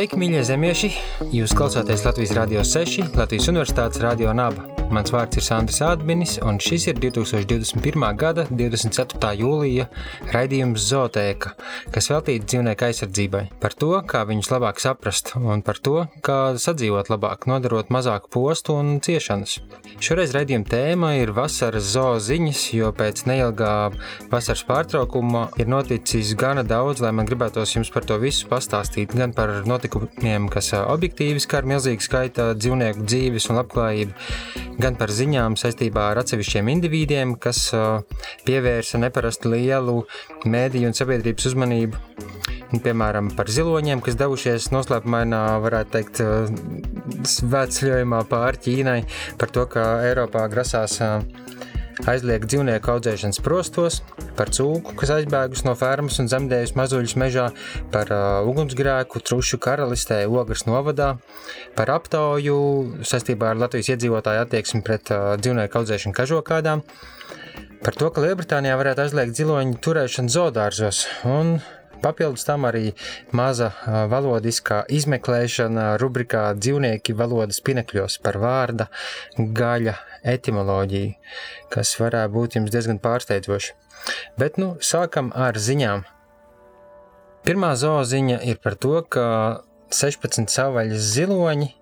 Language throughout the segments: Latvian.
Sveiki, mīļie zemieši! Jūs klausāties Latvijas Rādio 6, Latvijas Universitātes Radio Naba. Mans vārds ir Sandrs Adminis, un šis ir 2021. gada 24. jūlija raidījums Zootēka, kas veltīts dzīvnieku aizsardzībai, par to, kā viņus labāk saprast, un par to, kā sadzīvot labāk, nodarot mazāku postu un ciešanas. Šoreiz raidījuma tēma ir vasaras zooziņas, jo pēc neilgā vasaras pārtraukuma ir noticis gana daudz, lai man gribētos jums par to visu pastāstīt, gan par notikumiem, kas objektīvi skar milzīgu skaita dzīvnieku dzīves un labklājību, gan par ziņām saistībā ar atsevišķiem individiem, kas pievērsa neparasti lielu mēdīju un sabiedrības uzmanību. Piemēram, par ziloņiem, kas devušies noslēpumainā, varētu teikt, svētceļojumā pāri Ķīnai, par to, ka Eiropā grasās aizliegt dzīvnieku audzēšanas prostos, par cūku, kas aizbēgus no fermas un zemdējusi mazuļus mežā, par uh, ugunsgrēku trušu karalistē Ogres novadā, par aptauju saistībā ar Latvijas iedzīvotāju attieksmi pret uh, dzīvnieku audzēšanu kažokādām, par to, ka Lielbritānijā varētu aizliegt ziloņu turēšanu zoodārzos un Papildus tam arī maza valodiskā izmeklēšana rubrikā dzīvnieki valodas pinekļos par vārda gaļa etimoloģiju, kas varētu būt jums diezgan pārsteidzoši. Bet nu, sākam ar ziņām. Pirmā zooziņa ir par to, ka 16 savvaļas ziloņi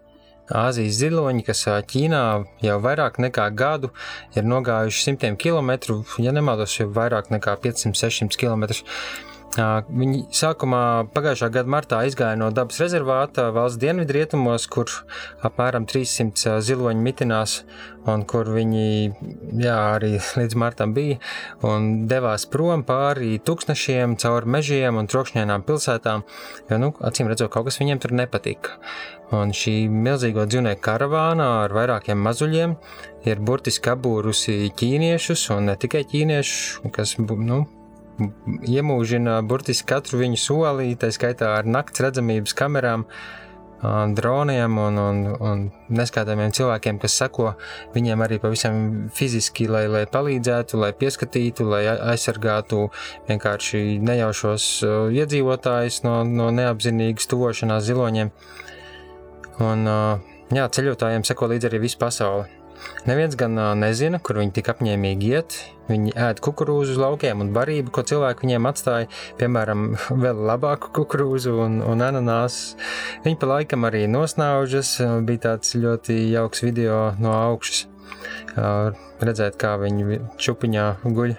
Āzijas ziloņi, kas Ķīnā jau vairāk nekā gadu ir nogājuši simtiem kilometru, ja nemaldos, jau vairāk nekā 500-600 km Viņi sākumā pagājušā gada martā izgāja no dabas rezervāta valsts dienvidrietumos, kur apmēram 300 ziloņi mitinās, un kur viņi jā, arī līdz martam bija, un devās prom pāri tūkstošiem, cauri mežiem un trokšņainām pilsētām, jo, nu, acīm redzot, kaut kas viņiem tur nepatika. Un šī milzīgo dzīvnieku karavāna ar vairākiem mazuļiem ir burtiski apbūrusi ķīniešus, un ne tikai ķīniešus, kas, nu, iemūžina burtiski katru viņu soli, tā skaitā ar nakts redzamības kamerām, droniem un, un, un neskaitāmiem cilvēkiem, kas sako viņiem arī pavisam fiziski, lai, lai palīdzētu, lai pieskatītu, lai aizsargātu vienkārši nejaušos iedzīvotājus no, no neapzinīgas tuvošanās ziloņiem. Un, jā, ceļotājiem seko līdzi arī visa pasaule. Neviens gan nezina, kur viņi tik apņēmīgi iet. Viņi ēd kukurūzu uz laukiem un barību, ko cilvēki viņiem atstāja, piemēram, vēl labāku kukurūzu un, un ananāsu. Viņi pa laikam arī nosnaužas. Bija tāds ļoti jauks video no augšas. Redzēt, kā viņi čupiņā guļ.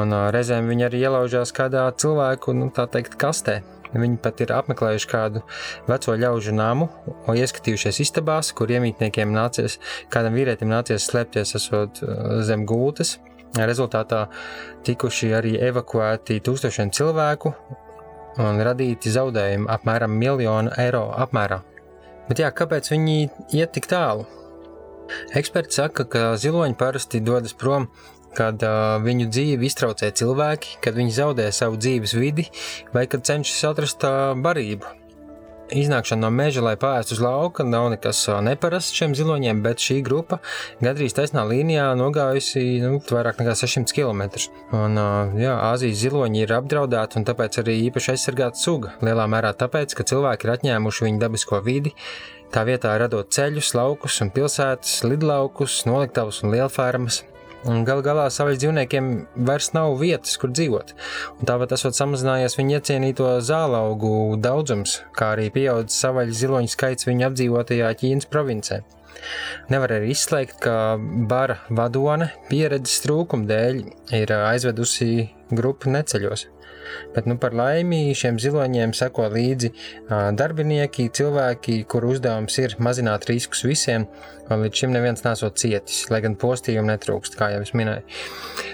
Un reizēm viņi arī ielaužās kādā cilvēku, nu, tā teikt, kastē. Viņi pat ir apmeklējuši kādu veco ļaužu namu un ieskatījušies istabās, kur iemītniekiem nācies, kādam vīrietim nācies slēpties esot uh, zem gultas. Rezultātā tikuši arī evakuēti tūkstošiem cilvēku un radīti zaudējumi apmēram miljonu eiro apmērā. Bet jā, kāpēc viņi iet tik tālu? Eksperti saka, ka ziloņi parasti dodas prom kad uh, viņu dzīvi iztraucē cilvēki, kad viņi zaudē savu dzīves vidi vai kad cenšas atrast uh, barību. Iznākšana no meža, lai pāriest uz lauka, nav nekas neparasts šiem ziloņiem, bet šī grupa gandrīz taisnā līnijā nogājusi nu, vairāk nekā 600 km. Un, jā, Āzijas ziloņi ir apdraudēti un tāpēc arī īpaši aizsargāta suga. Lielā mērā tāpēc, ka cilvēki ir atņēmuši viņu dabisko vidi, tā vietā radot ceļus, laukus un pilsētas, lidlaukus, noliktavas un lielfermas. Galu galā saviem dzīvniekiem vairs nav vietas, kur dzīvot. Un tāpat esot samazinājies viņu iecienīto zālaugu daudzums, kā arī pieaudzis savaļu ziloņu skaits viņu apdzīvotajā Ķīnas provincē. Nevar arī izslēgt, ka bara vadone pieredzes trūkuma dēļ ir aizvedusi grupu neceļos. Bet nu, par laimi šiem ziloņiem seko līdzi darbinieki, cilvēki, kuru uzdevums ir mazināt riskus visiem, līdz šim neviens nesot cietis, lai gan postījumu netrūkst, kā jau es minēju.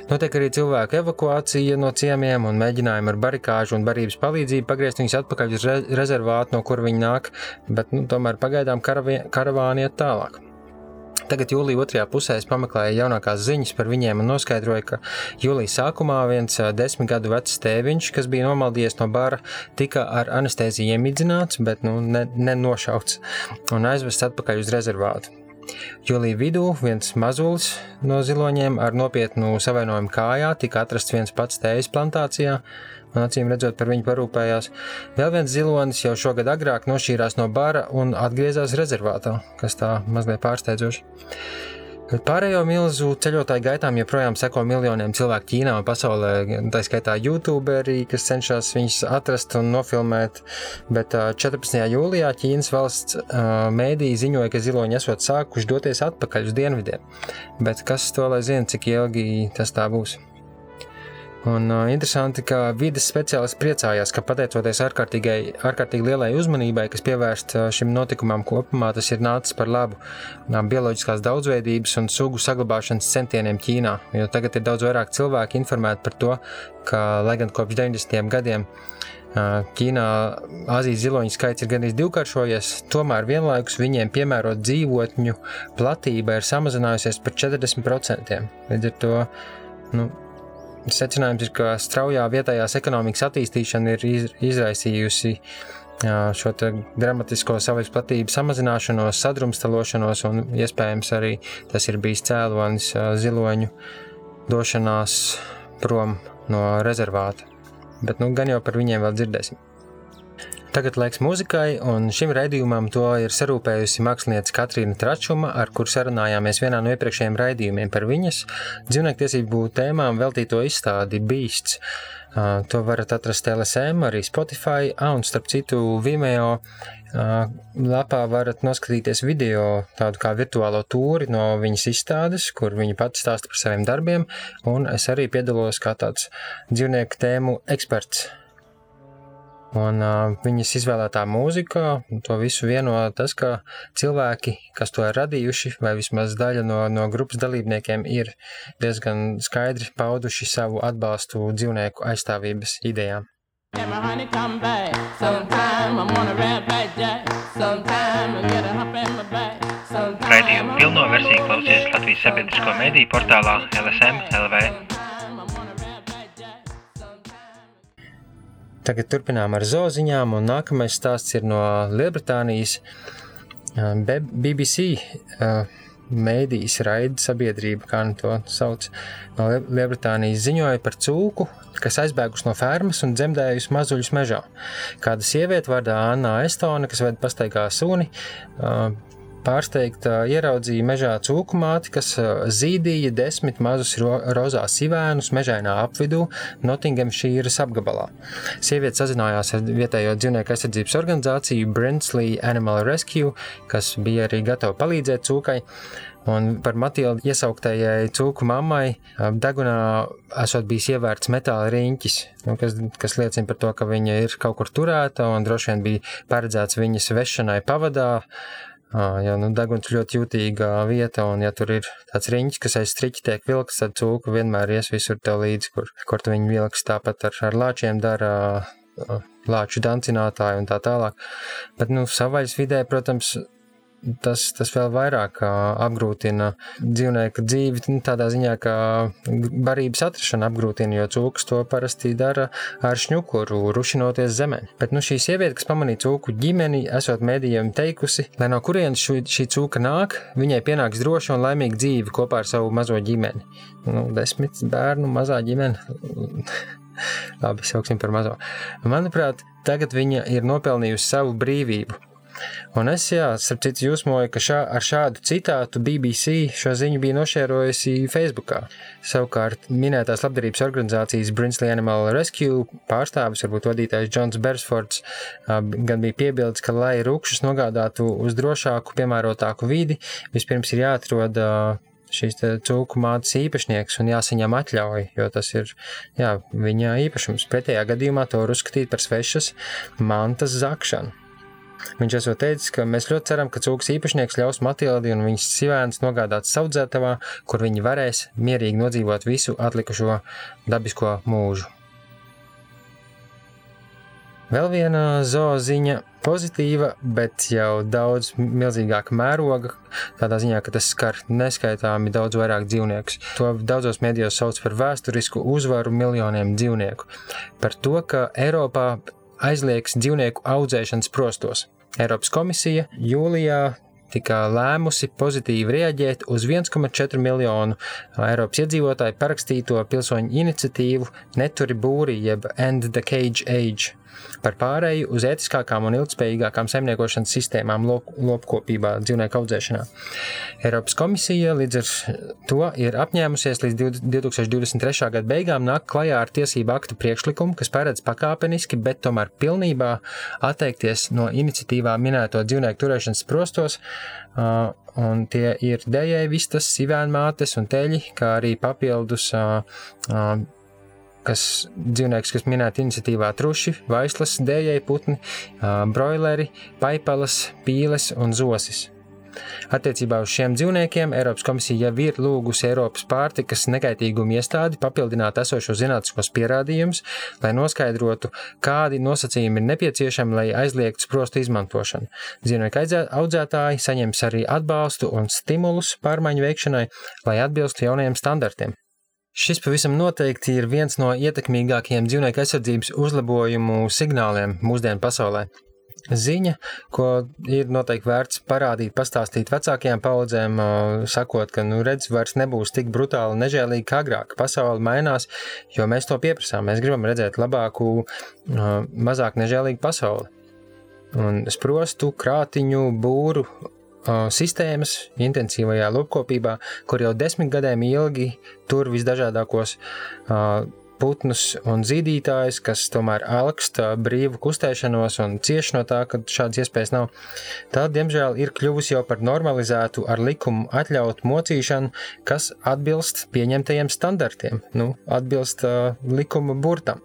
Notiek arī cilvēku evakuācija no ciemiem un mēģinājumi ar barikāžu un barības palīdzību pagriezt viņus atpakaļ uz re rezervātu, no kur viņi nāk, bet nu, tomēr pagaidām karavāni iet tālāk. Tagad jūlijā otrajā pusē es pameklēju jaunākās ziņas par viņiem un noskaidroju, ka jūlijā sākumā viens desmit gadu vecs tēviņš, kas bija nomaldījies no bara, tika ar anestēziju iemidzināts, bet nu, ne, nenošauts un aizvests atpakaļ uz rezervātu. Jūlijā vidū viens mazulis no ziloņiem ar nopietnu savainojumu kājā tika atrasts viens pats tējas plantācijā, un acīm redzot, par viņu parūpējās. Vēl viens zilonis jau šogad agrāk nošķīrās no bara un atgriezās rezervātā, kas tā mazliet pārsteidzoši. Bet pārējo milzu ceļotāju gaitām joprojām seko miljoniem cilvēku Ķīnā un pasaulē. Tā skaitā YouTuberi, kas cenšas viņus atrast un nofilmēt. Bet 14. jūlijā Ķīnas valsts mēdī ziņoja, ka ziloņi esot sākuši doties atpakaļ uz dienvidiem. Bet kas to lai zina, cik ilgi tas tā būs? Un uh, interesanti, ka vidas speciālists priecājās, ka pateicoties ārkārtīgi lielai uzmanībai, kas pievērsta šim notikumam kopumā, tas ir nācis par labu bioloģiskās daudzveidības un sugu saglabāšanas centieniem Ķīnā. Jo tagad ir daudz vairāk cilvēku informēti par to, ka, lai gan kopš 90. gadiem Ķīnā Azijas ziloņu skaits ir gandrīz divkāršojies, tomēr vienlaikus viņiem piemērot dzīvotņu platība ir samazinājusies par 40%. Līdz ar to nu, Secinājums ir, ka straujā vietējās ekonomikas attīstīšana ir izraisījusi šo dramatisko savas platības samazināšanos, sadrumstalošanos, un iespējams arī tas ir bijis cēlonis ziloņu došanās prom no rezervāta. Bet nu, gan jau par viņiem vēl dzirdēsim. Tagad laiks muzikai, un šim raidījumam to ir sarūpējusi mākslinieca Katrīna Tračuma, ar kuru sarunājāmies vienā no iepriekšējiem raidījumiem par viņas dzīvniektiesību tēmām veltīto izstādi Beasts. Uh, to varat atrast LSM, arī Spotify, un starp citu Vimeo uh, lapā varat noskatīties video tādu kā virtuālo tūri no viņas izstādes, kur viņa pati stāsta par saviem darbiem, un es arī piedalos kā tāds dzīvnieku tēmu eksperts Un uh, viņas izvēlētā mūzika, to visu vieno tas, ka cilvēki, kas to ir radījuši, vai vismaz daļa no, no grupas dalībniekiem, ir diezgan skaidri pauduši savu atbalstu dzīvnieku aizstāvības idejām. Raidījumu pilno versiju klausies Latvijas sabiedrisko mediju portālā LSM LV. Tagad turpinām ar zooziņām, un nākamais stāsts ir no Lielbritānijas BBC mēdīs raida sabiedrība, kā nu to sauc. No Lielbritānijas ziņoja par cūku, kas aizbēgus no fermas un dzemdējusi mazuļus mežā. Kāda sieviete vārdā Anna Estona, kas ved pastaigā suni, Pārsteigta ieraudzīja mežā cūku māti, kas zīdīja desmit mazus ro rozā sivēnus mežainā apvidū Nottinghamšīras apgabalā. Sieviete sazinājās ar vietējo dzīvnieku aizsardzības organizāciju Brentsley Animal Rescue, kas bija arī gatava palīdzēt cūkai. Un par Matildu iesauktajai cūku mammai degunā esot bijis ievērts metāla riņķis, nu, kas, kas liecina par to, ka viņa ir kaut kur turēta un droši vien bija paredzēts viņas vešanai pavadā Jo nu, deguns ļoti jūtīga vieta, un ja tur ir tāds riņķis, kas aiz striķa tiek vilks, tad cūka vienmēr ies visur tev līdzi, kur, kur tu viņu vilks. Tāpat ar, ar lāčiem dara lāču dancinātāji un tā tālāk. Bet, nu, savais vidē, protams, tas, tas vēl vairāk apgrūtina dzīvnieku dzīvi. Nu, tādā ziņā, ka barības atrašana apgrūtina, jo cūks to parasti dara ar šņukuru, rušinoties zemē. Bet nu, šī sieviete, kas pamanīja cūku ģimeni, esot mēdījiem teikusi, lai no kurienes šī, šī cūka nāk, viņai pienāks droša un laimīga dzīve kopā ar savu mazo ģimeni. Nu, desmit bērnu mazā ģimene. Labi, sauksim par mazo. Manuprāt, tagad viņa ir nopelnījusi savu brīvību. Un es, jā, starp citu, jūsmoju, ka šā, ar šādu citātu BBC šo ziņu bija nošērojusi Facebookā. Savukārt minētās labdarības organizācijas Brinsley Animal Rescue pārstāvis, varbūt vadītājs Džons Bersfords, gan bija piebildes, ka, lai rūkšus nogādātu uz drošāku, piemērotāku vidi, vispirms ir jāatrod šīs cūku mātes īpašnieks un jāsaņem atļauja, jo tas ir jā, viņa īpašums. Pretējā gadījumā to var uzskatīt par svešas mantas zakšanu. Viņš esot teicis, ka mēs ļoti ceram, ka cūkas īpašnieks ļaus Matildi un viņas sivēns nogādāt saudzētavā, kur viņi varēs mierīgi nodzīvot visu atlikušo dabisko mūžu. Vēl viena zooziņa pozitīva, bet jau daudz milzīgāka mēroga, tādā ziņā, ka tas skar neskaitāmi daudz vairāk dzīvniekus. To daudzos mēdījos sauc par vēsturisku uzvaru miljoniem dzīvnieku. Par to, ka Eiropā aizliegs dzīvnieku audzēšanas prostos. Eiropas komisija jūlijā tika lēmusi pozitīvi reaģēt uz 1,4 miljonu Eiropas iedzīvotāju parakstīto pilsoņu iniciatīvu Neturi būri jeb End the Cage Age par pārēju uz ētiskākām un ilgspējīgākām saimniekošanas sistēmām lop, lopkopībā, dzīvnieku audzēšanā. Eiropas komisija līdz ar to ir apņēmusies līdz 2023. gada beigām nākt klajā ar tiesību aktu priekšlikumu, kas paredz pakāpeniski, bet tomēr pilnībā atteikties no iniciatīvā minēto dzīvnieku turēšanas prostos, uh, un tie ir dējēji vistas, sivēnmātes un teļi, kā arī papildus uh, uh, kas dzīvnieks, kas minēta iniciatīvā truši, vaislas, dējēji putni, broileri, paipalas, pīles un zosis. Attiecībā uz šiem dzīvniekiem Eiropas komisija jau ir lūgusi Eiropas pārtikas nekaitīgumu iestādi papildināt esošo zinātniskos pierādījumus, lai noskaidrotu, kādi nosacījumi ir nepieciešami, lai aizliegtu sprostu izmantošanu. Dzīvnieku audzētāji saņems arī atbalstu un stimulus pārmaiņu veikšanai, lai atbilstu jaunajiem standartiem. Šis pavisam noteikti ir viens no ietekmīgākajiem dzīvnieku aizsardzības uzlabojumu signāliem mūsdienu pasaulē. Ziņa, ko ir noteikti vērts parādīt, pastāstīt vecākajām paudzēm, sakot, ka, nu, redz, vairs nebūs tik brutāli un nežēlīgi kā agrāk. Pasaule mainās, jo mēs to pieprasām. Mēs gribam redzēt labāku, mazāk nežēlīgu pasauli. Un sprostu, krātiņu, būru sistēmas intensīvajā lopkopībā, kur jau desmit gadiem ilgi tur visdažādākos putnus un zīdītājus, kas tomēr alkst brīvu kustēšanos un cieš no tā, ka šādas iespējas nav. Tā, diemžēl, ir kļuvusi jau par normalizētu ar likumu atļautu mocīšanu, kas atbilst pieņemtajiem standartiem, nu, atbilst uh, likuma burtam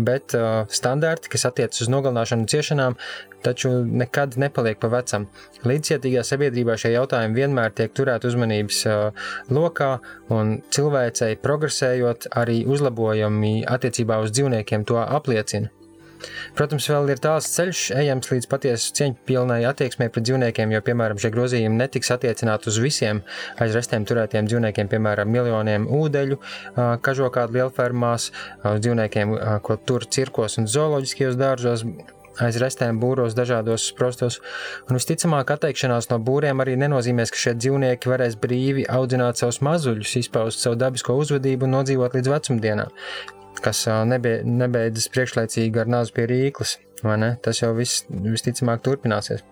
bet uh, standarti, kas attiecas uz nogalināšanu un ciešanām, taču nekad nepaliek pa vecam. Līdzcietīgā sabiedrībā šie jautājumi vienmēr tiek turēti uzmanības lokā, un cilvēcei progresējot, arī uzlabojumi attiecībā uz dzīvniekiem to apliecina. Protams, vēl ir tāls ceļš ejams līdz patiesi cieņpilnai attieksmei pret dzīvniekiem, jo, piemēram, šie grozījumi netiks attiecināti uz visiem aiz restēm turētiem dzīvniekiem, piemēram, miljoniem ūdeļu, kažokādu lielfermās, uz dzīvniekiem, ko tur cirkos un zooloģiskajos dārzos, aiz restēm būros dažādos sprostos, un visticamāk atteikšanās no būriem arī nenozīmēs, ka šie dzīvnieki varēs brīvi audzināt savus mazuļus, izpaust savu dabisko uzvedību un nodzīvot līdz vecumdienām kas nebeidzas priekšlaicīgi ar nāzi pie rīklas. Tas jau viss visticamāk turpināsies.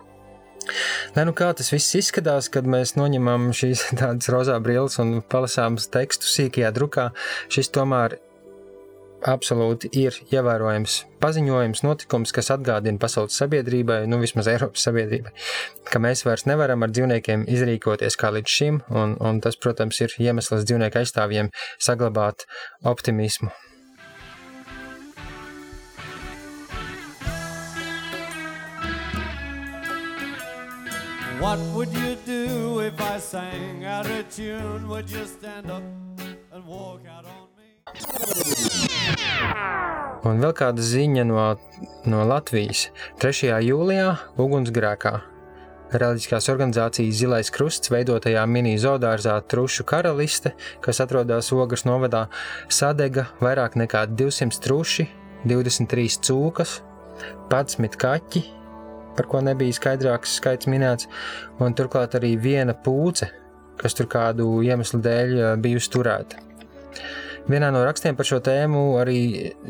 Lai nu kā tas viss izskatās, kad mēs noņemam šīs tādas rozā brilles un palasām tekstu sīkajā drukā, šis tomēr absolūti ir ievērojams paziņojums, notikums, kas atgādina pasaules sabiedrībai, nu vismaz Eiropas sabiedrībai, ka mēs vairs nevaram ar dzīvniekiem izrīkoties kā līdz šim, un, un tas, protams, ir iemesls dzīvnieku aizstāvjiem saglabāt optimismu What would you do if I sang out a tune? Would you stand up and walk out on me? Un vēl kāda ziņa no, no Latvijas. 3. jūlijā ugunsgrēkā reliģiskās organizācijas Zilais Krusts veidotajā mini-zoodārzā Trušu karaliste, kas atrodas Ogres novadā, sadega vairāk nekā 200 truši, 23 cūkas, 11 kaķi, par ko nebija skaidrāks skaits minēts, un turklāt arī viena pūce, kas tur kādu iemeslu dēļ bijusi turēta. Vienā no rakstiem par šo tēmu arī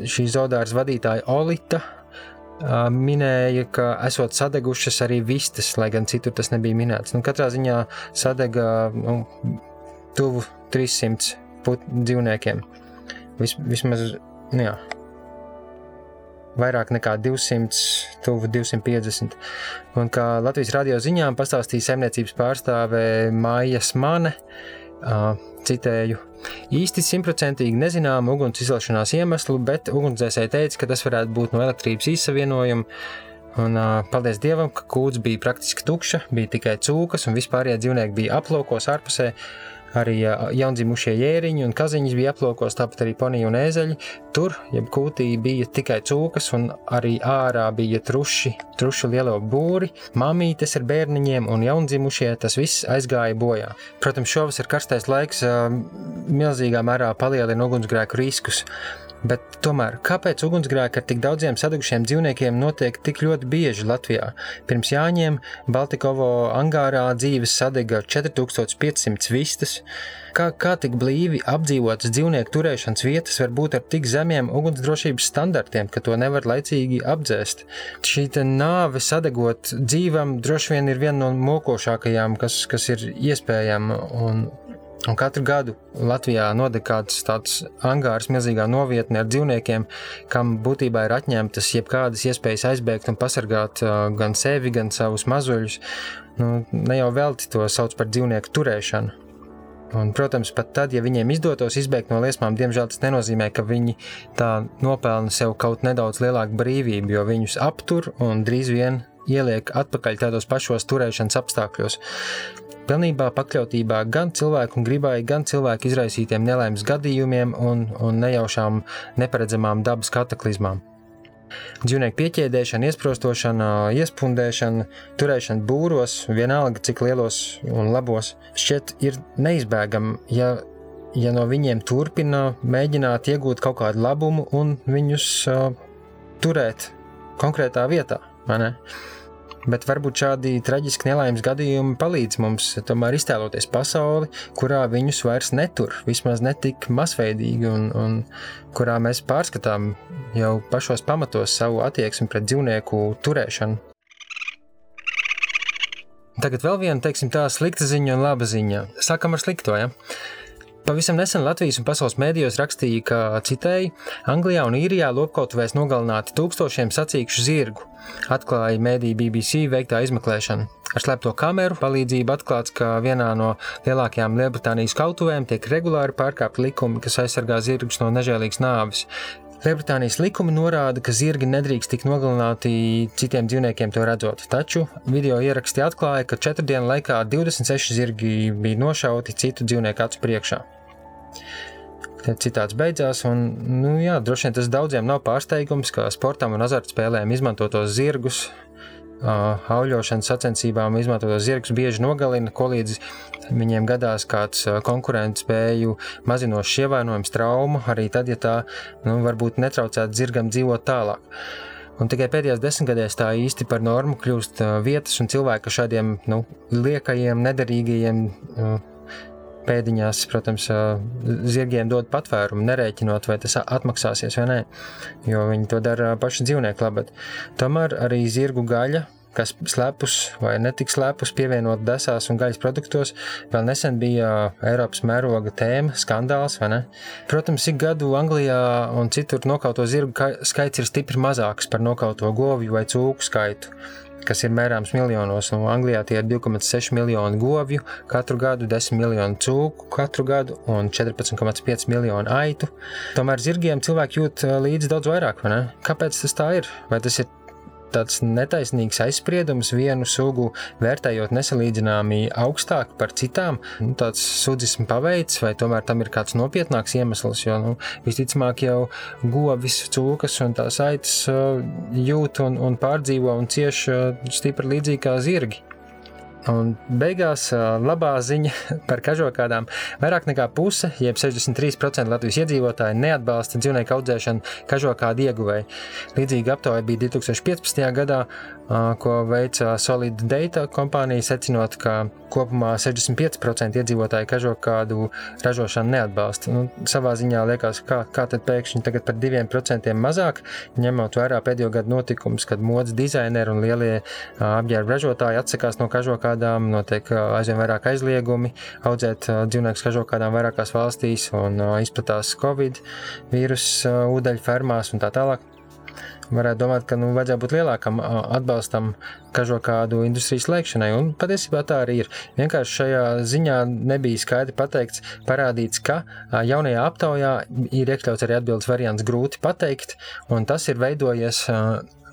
šī zoodārs vadītāja Olita minēja, ka esot sadegušas arī vistas, lai gan citur tas nebija minēts. Nu, katrā ziņā sadega nu, tuvu 300 put, dzīvniekiem. Vis, vismaz, nu jā, vairāk nekā 200, tuvu 250. Un kā Latvijas radio ziņām pastāstīja saimniecības pārstāve Māja Smane, citēju, īsti simtprocentīgi nezinām uguns izcelšanās iemeslu, bet ugunsdzēsēji teica, ka tas varētu būt no elektrības izsavienojuma. Un, uh, paldies Dievam, ka kūts bija praktiski tukša, bija tikai cūkas, un vispārējie dzīvnieki bija aplaukos ārpusē. Arī jaundzimušie jēriņi un kaziņas bija aplokos, tāpat arī ponija un ēzeļi. Tur, jeb kūtī, bija tikai cūkas, un arī ārā bija truši, truši lielo būri, mamītes ar bērniņiem un jaundzimušie. Tas viss aizgāja bojā. Protams, šovasar karstais laiks milzīgā mērā palielina ugunsgrēku riskus. Bet tomēr, kāpēc ugunsgrēki ar tik daudziem sadegušiem dzīvniekiem notiek tik ļoti bieži Latvijā? Pirms Jāņiem Baltikovo angārā dzīves sadega 4500 vistas. Kā, kā tik blīvi apdzīvotas dzīvnieku turēšanas vietas var būt ar tik zemiem ugunsdrošības standartiem, ka to nevar laicīgi apdzēst? Šī nāve sadegot dzīvam droši vien ir viena no mokošākajām, kas, kas ir iespējama. Un, Un katru gadu Latvijā nodeg kāds tāds angārs, milzīgā novietne ar dzīvniekiem, kam būtībā ir atņemtas jebkādas iespējas aizbēgt un pasargāt gan sevi, gan savus mazuļus. Nu, ne jau velti to sauc par dzīvnieku turēšanu. Un, protams, pat tad, ja viņiem izdotos izbēgt no liesmām, diemžēl tas nenozīmē, ka viņi tā nopelna sev kaut nedaudz lielāku brīvību, jo viņus aptur un drīz vien ieliek atpakaļ tādos pašos turēšanas apstākļos pilnībā pakļautībā gan cilvēku gribai, gan cilvēku izraisītiem nelaimes gadījumiem un, un nejaušām neparedzamām dabas kataklizmām. Dzīvnieku pieķēdēšana, iesprostošana, iespundēšana, turēšana būros, vienalga cik lielos un labos, šķiet ir neizbēgama, ja, ja no viņiem turpina mēģināt iegūt kaut kādu labumu un viņus uh, turēt konkrētā vietā. Bet varbūt šādi traģiski nelaimes gadījumi palīdz mums tomēr iztēloties pasauli, kurā viņus vairs netur, vismaz ne tik masveidīgi, un, un kurā mēs pārskatām jau pašos pamatos savu attieksmi pret dzīvnieku turēšanu. Tagad vēl viena, teiksim, tā slikta ziņa un laba ziņa. Sākam ar slikto. Ja? Pavisam nesen Latvijas un pasaules mēdījos rakstīja, ka citēji Anglijā un Īrijā lopkautuvēs nogalināti tūkstošiem sacīkšu zirgu. Atklāja mēdī BBC veiktā izmeklēšana. Ar slēpto kameru palīdzību atklāts, ka vienā no lielākajām Lielbritānijas kautuvēm tiek regulāri pārkāpti likumi, kas aizsargā zirgus no nežēlīgas nāves. Lielbritānijas likumi norāda, ka zirgi nedrīkst tikt nogalināti citiem dzīvniekiem to redzot, taču video ieraksti atklāja, ka četru dienu laikā 26 zirgi bija nošauti citu dzīvnieku acu priekšā. Citāts beidzās, un nu, jā, droši vien tas daudziem nav pārsteigums, ka sportam un azartspēlēm izmantotos zirgus, auļošanas sacensībām izmantotos zirgus bieži nogalina, ko līdz viņiem gadās kāds konkurences spēju mazinošs ievainojums, trauma, arī tad, ja tā nu, varbūt netraucētu zirgam dzīvot tālāk. Un tikai pēdējās desmitgadēs tā īsti par normu kļūst vietas un cilvēku šādiem nu, liekajiem, nederīgajiem pēdiņās, protams, zirgiem dod patvērumu, nerēķinot, vai tas atmaksāsies vai nē, jo viņi to dara paši dzīvnieku labad. Tomēr arī zirgu gaļa kas slēpus vai netik slēpus pievienot desās un gaļas produktos, vēl nesen bija Eiropas mēroga tēma, skandāls, vai ne? Protams, ik gadu Anglijā un citur nokauto zirgu skaits ir stipri mazāks par nokauto govju vai cūku skaitu kas ir mērāms miljonos. Un Anglijā tie ir 2,6 miljoni govju katru gadu, 10 miljoni cūku katru gadu un 14,5 miljoni aitu. Tomēr zirgiem cilvēki jūt eh, līdzi daudz vairāk. Kāpēc tas tā ir? Vai tas ir tāds netaisnīgs aizspriedums vienu sugu vērtējot nesalīdzināmi augstāk par citām, nu, tāds sudzismu paveids, vai tomēr tam ir kāds nopietnāks iemesls, jo nu, visticamāk jau govis, cūkas un tās aitas uh, jūt un, un pārdzīvo un cieš uh, stipri līdzīgi kā zirgi. Un beigās labā ziņa par kažokādām. Vairāk nekā puse, jeb 63% Latvijas iedzīvotāji neatbalsta dzīvnieku audzēšanu kažokādu ieguvēju. Līdzīga aptaujā bija 2015. gadā, ko veica Solid Data kompānija, secinot, ka kopumā 65% iedzīvotāji kažokādu ražošanu neatbalsta. Nu, savā ziņā liekas, kā, kā tad pēkšņi tagad par 2% mazāk, ņemot vērā pēdējo gadu notikumus, kad modes dizaineri un lielie apģērba ražotāji atsakās no kažokādām, notiek aizvien vairāk aizliegumi audzēt dzīvniekus kažokādām vairākās valstīs un izplatās Covid vīrusu ūdeņu fermās un tā tālāk varētu domāt, ka nu, vajadzētu būt lielākam atbalstam kažokādu industrijas slēgšanai. Un patiesībā tā arī ir. Vienkārši šajā ziņā nebija skaidri pateikts, parādīts, ka jaunajā aptaujā ir iekļauts arī atbildes variants grūti pateikt, un tas ir veidojies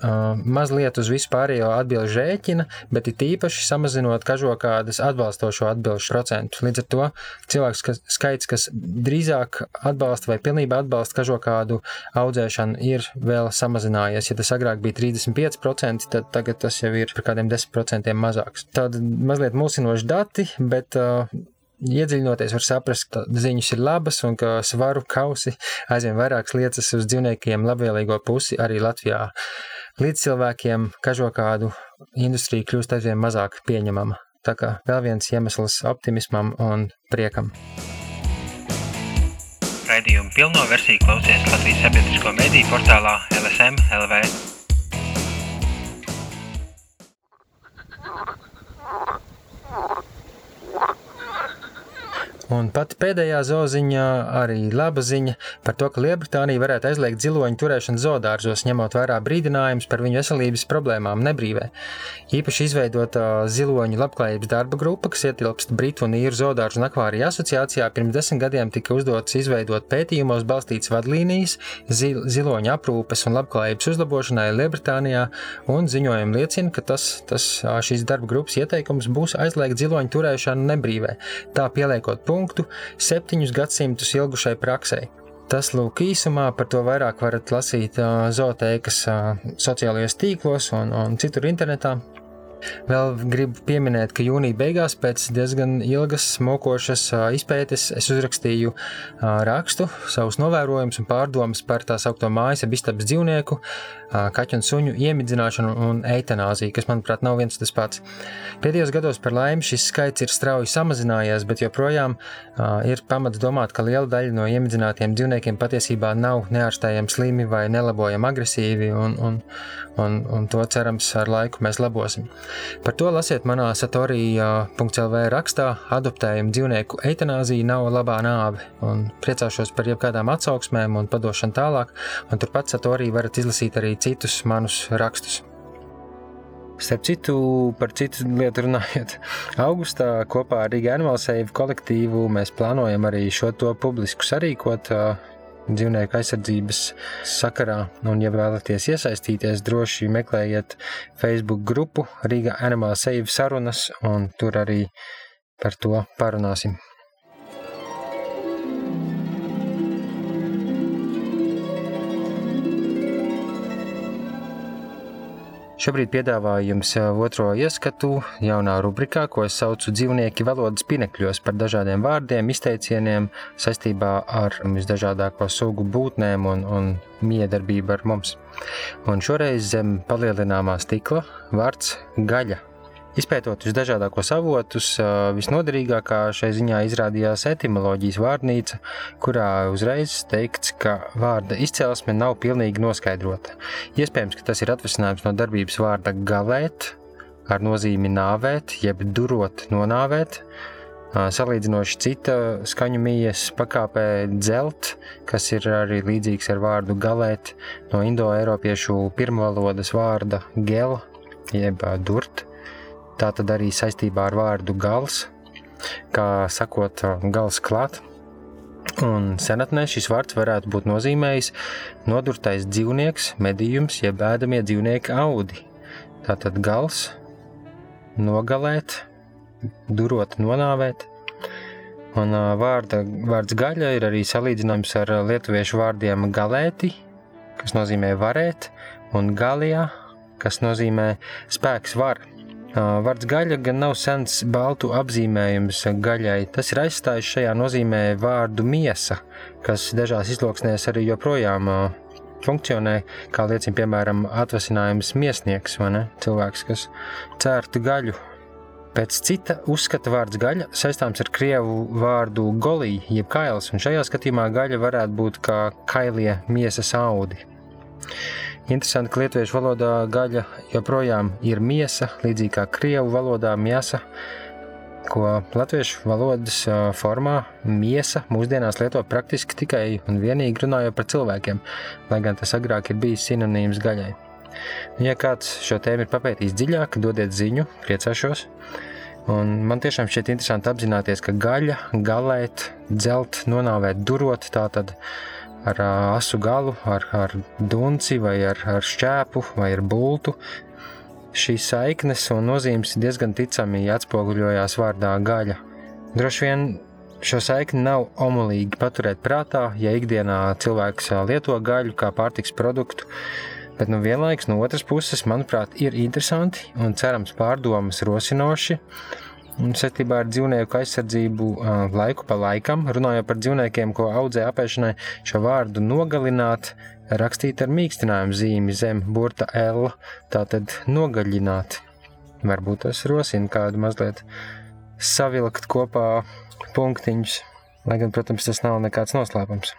mazliet uz vispārējo atbildžu rēķina, bet it īpaši samazinot kažokādas atbalstošo atbildžu procentu. Līdz ar to cilvēks kas, skaits, kas drīzāk atbalsta vai pilnībā atbalsta kažokādu audzēšanu, ir vēl samazinājies. Ja tas agrāk bija 35%, tad tagad tas jau ir par kādiem 10% mazāks. Tāda mazliet mulsinoši dati, bet uh, iedziļinoties, var saprast, ka ziņas ir labas un ka svaru kausi aizvien vairāk liecas uz dzīvniekiem labvēlīgo pusi arī Latvijā. Līdz cilvēkiem kažokādu industrija kļūst aizvien mazāk pieņemama. Tā kā vēl viens iemesls optimismam un priekam. Raidījumu pilno versiju klausies Latvijas sabiedrisko mediju portālā LSM LV. Un pat pēdējā zoziņā arī laba ziņa par to, ka Lielbritānija varētu aizliegt ziloņu turēšanu zoodārzos, ņemot vērā brīdinājumus par viņu veselības problēmām nebrīvē. Īpaši izveidota ziloņu labklājības darba grupa, kas ietilpst Britu un Īru zoodārzu un akvāriju asociācijā, pirms desmit gadiem tika uzdots izveidot pētījumos balstīts vadlīnijas zil, ziloņu aprūpes un labklājības uzlabošanai Lielbritānijā, un ziņojumi liecina, ka tas, tas šīs darba grupas ieteikums būs aizliegt ziloņu turēšanu nebrīvē, tā pieliekot punktu punktu septiņus gadsimtus ilgušai praksē. Tas lūk īsumā, par to vairāk varat lasīt zooteikas sociālajos tīklos un, un citur internetā. Vēl gribu pieminēt, ka jūnija beigās, pēc diezgan ilgas, mokošas izpētes, es uzrakstīju rakstu, savus novērojumus un pārdomas par tā saucamo mājas, istabas dzīvnieku, kaķu un suņu iemidzināšanu un eitanāziju, kas, manuprāt, nav viens tas pats. Pēdējos gados par laimi šis skaits ir strauji samazinājies, bet joprojām ir pamats domāt, ka liela daļa no iemidzinātiem dzīvniekiem patiesībā nav neārstējami slimi vai nelabojami agresīvi, un, un, un, un to cerams ar laiku mēs labosim. Par to lasiet manā satorija.lv rakstā adoptējuma dzīvnieku eitanāzija nav labā nāve, un priecāšos par jebkādām atsauksmēm un padošanu tālāk, un turpat satorija varat izlasīt arī citus manus rakstus. Starp citu, par citu lietu runājot, augustā kopā ar Riga Animal Save kolektīvu mēs plānojam arī šo to publisku sarīkot dzīvnieku aizsardzības sakarā. Un, ja vēlaties iesaistīties, droši meklējiet Facebook grupu Riga Animal Save sarunas, un tur arī par to parunāsim. Šobrīd piedāvāju jums eh, otro ieskatu jaunā rubrikā, ko es saucu dzīvnieki valodas pinekļos par dažādiem vārdiem, izteicieniem saistībā ar visdažādāko sugu būtnēm un, un miedarbību ar mums. Un šoreiz zem palielināmā stikla vārds gaļa Izpētot visdažādākos avotus, visnoderīgākā šai ziņā izrādījās etimoloģijas vārnīca, kurā uzreiz teikts, ka vārda izcelsme nav pilnīgi noskaidrota. Iespējams, ka tas ir atvasinājums no darbības vārda galēt, ar nozīmi nāvēt, jeb durot nonāvēt, salīdzinoši cita skaņu mijas pakāpē dzelt, kas ir arī līdzīgs ar vārdu galēt no indoeiropiešu pirmvalodas vārda gela, jeb durt. Tā tad arī saistībā ar vārdu gals, kā sakot, gals klāt. Un senatnē šis vārds varētu būt nozīmējis nodurtais dzīvnieks, medījums, jeb ēdamie dzīvnieki audi. Tātad gals, nogalēt, durot, nonāvēt. Un vārda, vārds gaļa ir arī salīdzināms ar lietuviešu vārdiem galēti, kas nozīmē varēt, un galijā, kas nozīmē spēks var. Vārds gaļa gan nav sens baltu apzīmējums gaļai. Tas ir aizstājis šajā nozīmē vārdu miesa, kas dažās izloksnēs arī joprojām funkcionē, kā liecina piemēram atvasinājums miesnieks, vai ne? Cilvēks, kas cērtu gaļu. Pēc cita uzskata vārds gaļa saistāms ar krievu vārdu golī, jeb kails, un šajā skatījumā gaļa varētu būt kā kailie miesas audi. Interesanti, ka lietuviešu valodā gaļa joprojām ir miesa, līdzīgi kā krievu valodā miesa, ko latviešu valodas formā miesa mūsdienās lieto praktiski tikai un vienīgi runājot par cilvēkiem, lai gan tas agrāk ir bijis sinonīms gaļai. Ja kāds šo tēmu ir papētījis dziļāk, dodiet ziņu, priecāšos. Un man tiešām šķiet interesanti apzināties, ka gaļa, galēt, dzelt, nonāvēt, durot, tā tad ir ar asu galu, ar, ar dunci vai ar, ar šķēpu vai ar bultu. Šīs saiknes un nozīmes diezgan ticami atspoguļojās vārdā gaļa. Droši vien šo saikni nav omulīgi paturēt prātā, ja ikdienā cilvēks lieto gaļu kā pārtiks produktu, bet nu vienlaikus no otras puses, manuprāt, ir interesanti un cerams pārdomas rosinoši saistībā ar dzīvnieku aizsardzību laiku pa laikam. Runājot par dzīvniekiem, ko audzē apēšanai, šo vārdu nogalināt rakstīt ar mīkstinājumu zīmi zem burta L, tātad nogaļināt. Varbūt tas rosina kādu mazliet savilkt kopā punktiņus, lai gan, protams, tas nav nekāds noslēpums.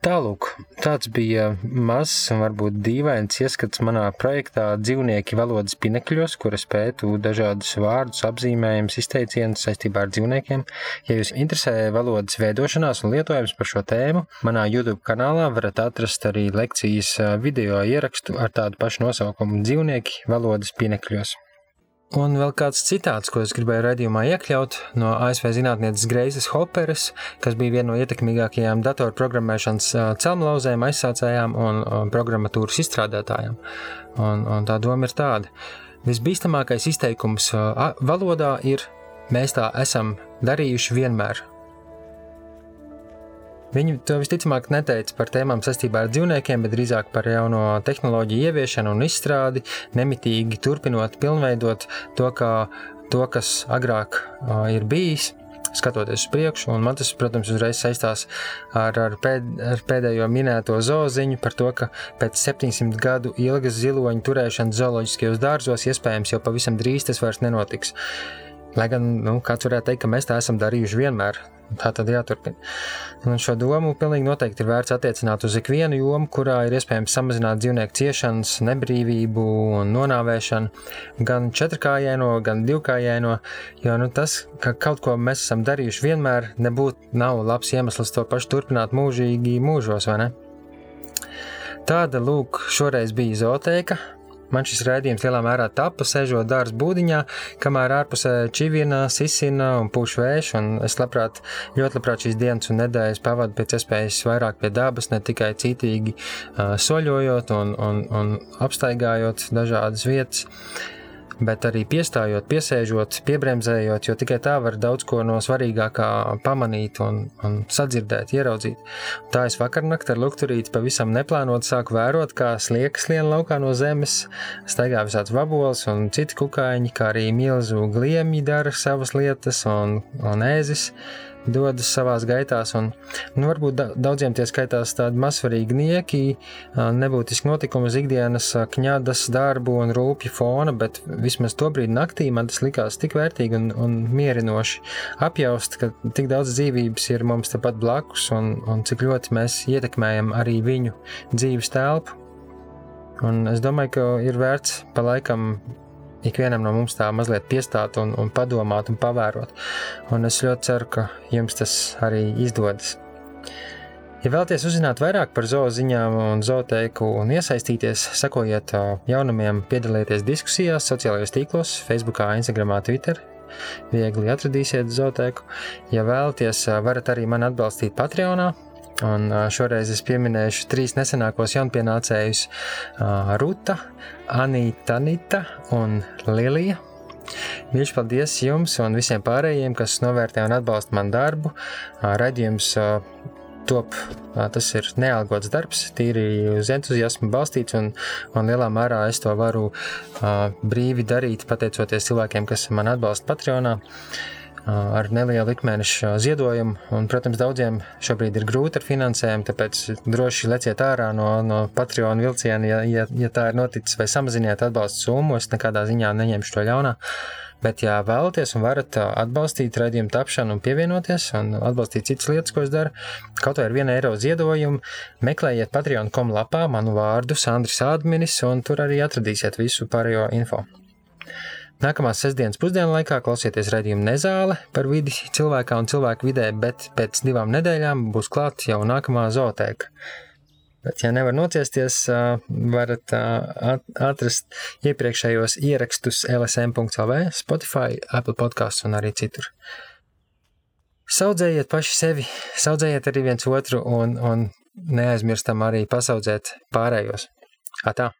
Tālūk, tāds bija mazs un varbūt dīvains ieskats manā projektā dzīvnieki valodas pinekļos, kuras pētu dažādus vārdus, apzīmējumus, izteicienus saistībā ar dzīvniekiem. Ja jūs interesē valodas veidošanās un lietojums par šo tēmu, manā YouTube kanālā varat atrast arī lekcijas video ierakstu ar tādu pašu nosaukumu dzīvnieki valodas pinekļos. Un vēl kāds citāts, ko es gribēju redzējumā iekļaut no ASV zinātnieces Greizes Hopperes, kas bija viena no ietekmīgākajām datorprogrammēšanas celmlauzēm, aizsācējām un programmatūras izstrādātājām. Un, un tā doma ir tāda. Visbīstamākais izteikums valodā ir mēs tā esam darījuši vienmēr, Viņi to visticamāk neteica par tēmām saistībā ar dzīvniekiem, bet drīzāk par jauno tehnoloģiju ieviešanu un izstrādi, nemitīgi turpinot, pilnveidot to, kā, to kas agrāk uh, ir bijis. Skatoties uz priekšu, un man tas, protams, uzreiz saistās ar, ar, pēd, ar pēdējo minēto zooziņu par to, ka pēc 700 gadu ilgas ziloņu turēšanas zooloģiskajos dārzos iespējams jau pavisam drīz tas vairs nenotiks. Lai gan nu, kāds varētu teikt, ka mēs tā esam darījuši vienmēr, Tā tad jāturpina. Un šo domu pilnīgi noteikti ir vērts attiecināt uz ikvienu jomu, kurā ir iespējams samazināt dzīvnieku ciešanas, nebrīvību un nonāvēšanu, gan četrkājaino, gan divkājaino, jo nu, tas, ka kaut ko mēs esam darījuši vienmēr, nebūtu nav labs iemesls to pašu turpināt mūžīgi mūžos, vai ne? Tāda, lūk, šoreiz bija zootēka, Man šis raidījums lielā mērā tapa sežot dārza būdiņā, kamēr ārpusē čivina, sisina un pūš vējš, un es labprāt, ļoti labprāt šīs dienas un nedēļas pavadu pēc iespējas vairāk pie dabas, ne tikai cītīgi uh, soļojot un, un, un apstaigājot dažādas vietas bet arī piestājot, piesēžot, piebremzējot, jo tikai tā var daudz ko no svarīgākā pamanīt un, un sadzirdēt, ieraudzīt. Tā es vakarnakt ar lukturīti pavisam neplānot sāku vērot, kā sliekas lien laukā no zemes, staigā visāds vabols un citi kukaiņi, kā arī milzu gliemji dara savas lietas un, un ēzis dodas savās gaitās. Un, nu, varbūt daudziem tie skaitās tādi mazsvarīgi nieki, nebūtiski notikumi uz ikdienas kņadas darbu un rūpju fona, bet vismaz to brīdi naktī man tas likās tik vērtīgi un, un mierinoši apjaust, ka tik daudz dzīvības ir mums tepat blakus un, un cik ļoti mēs ietekmējam arī viņu dzīves telpu. Un es domāju, ka ir vērts pa laikam ikvienam no mums tā mazliet piestāt un, un padomāt un pavērot. Un es ļoti ceru, ka jums tas arī izdodas. Ja vēlaties uzzināt vairāk par zooziņām un zooteiku un iesaistīties, sekojiet jaunumiem, piedalieties diskusijās sociālajos tīklos, Facebook, Instagram, Twitter. Viegli atradīsiet zooteiku. Ja vēlaties, varat arī mani atbalstīt Patreonā, Un šoreiz es pieminēšu trīs nesenākos jaunpienācējus - Ruta, Anita, Nita un Lilija. Mīļš paldies jums un visiem pārējiem, kas novērtē un atbalsta manu darbu. Radījums top, tas ir nealgots darbs, tīri uz entuziasmu balstīts, un, un lielā mērā es to varu brīvi darīt, pateicoties cilvēkiem, kas man atbalsta Patreonā ar nelielu ikmēneša ziedojumu. Un, protams, daudziem šobrīd ir grūti ar finansējumu, tāpēc droši leciet ārā no, no Patreon vilciena, ja, ja, ja tā ir noticis, vai samaziniet atbalstu summu. Es nekādā ziņā neņemšu to ļaunā. Bet, ja vēlaties un varat atbalstīt raidījumu tapšanu un pievienoties un atbalstīt citas lietas, ko es daru, kaut vai ar vienu eiro ziedojumu, meklējiet Patreon.com lapā manu vārdu Sandris Adminis, un tur arī atradīsiet visu pārējo info. Nākamās sestdienas pusdienu laikā klausieties redzējumu nezāle par vidi cilvēkā un cilvēku vidē, bet pēc divām nedēļām būs klāta jau nākamā zootēka. Bet, ja nevar nociesties, varat atrast iepriekšējos ierakstus LSM.CLV, Spotify, Apple podkāstus un arī citur. Saudzējiet paši sevi, saudzējiet arī viens otru un, un neaizmirstam arī pasaudzēt pārējos. Atā!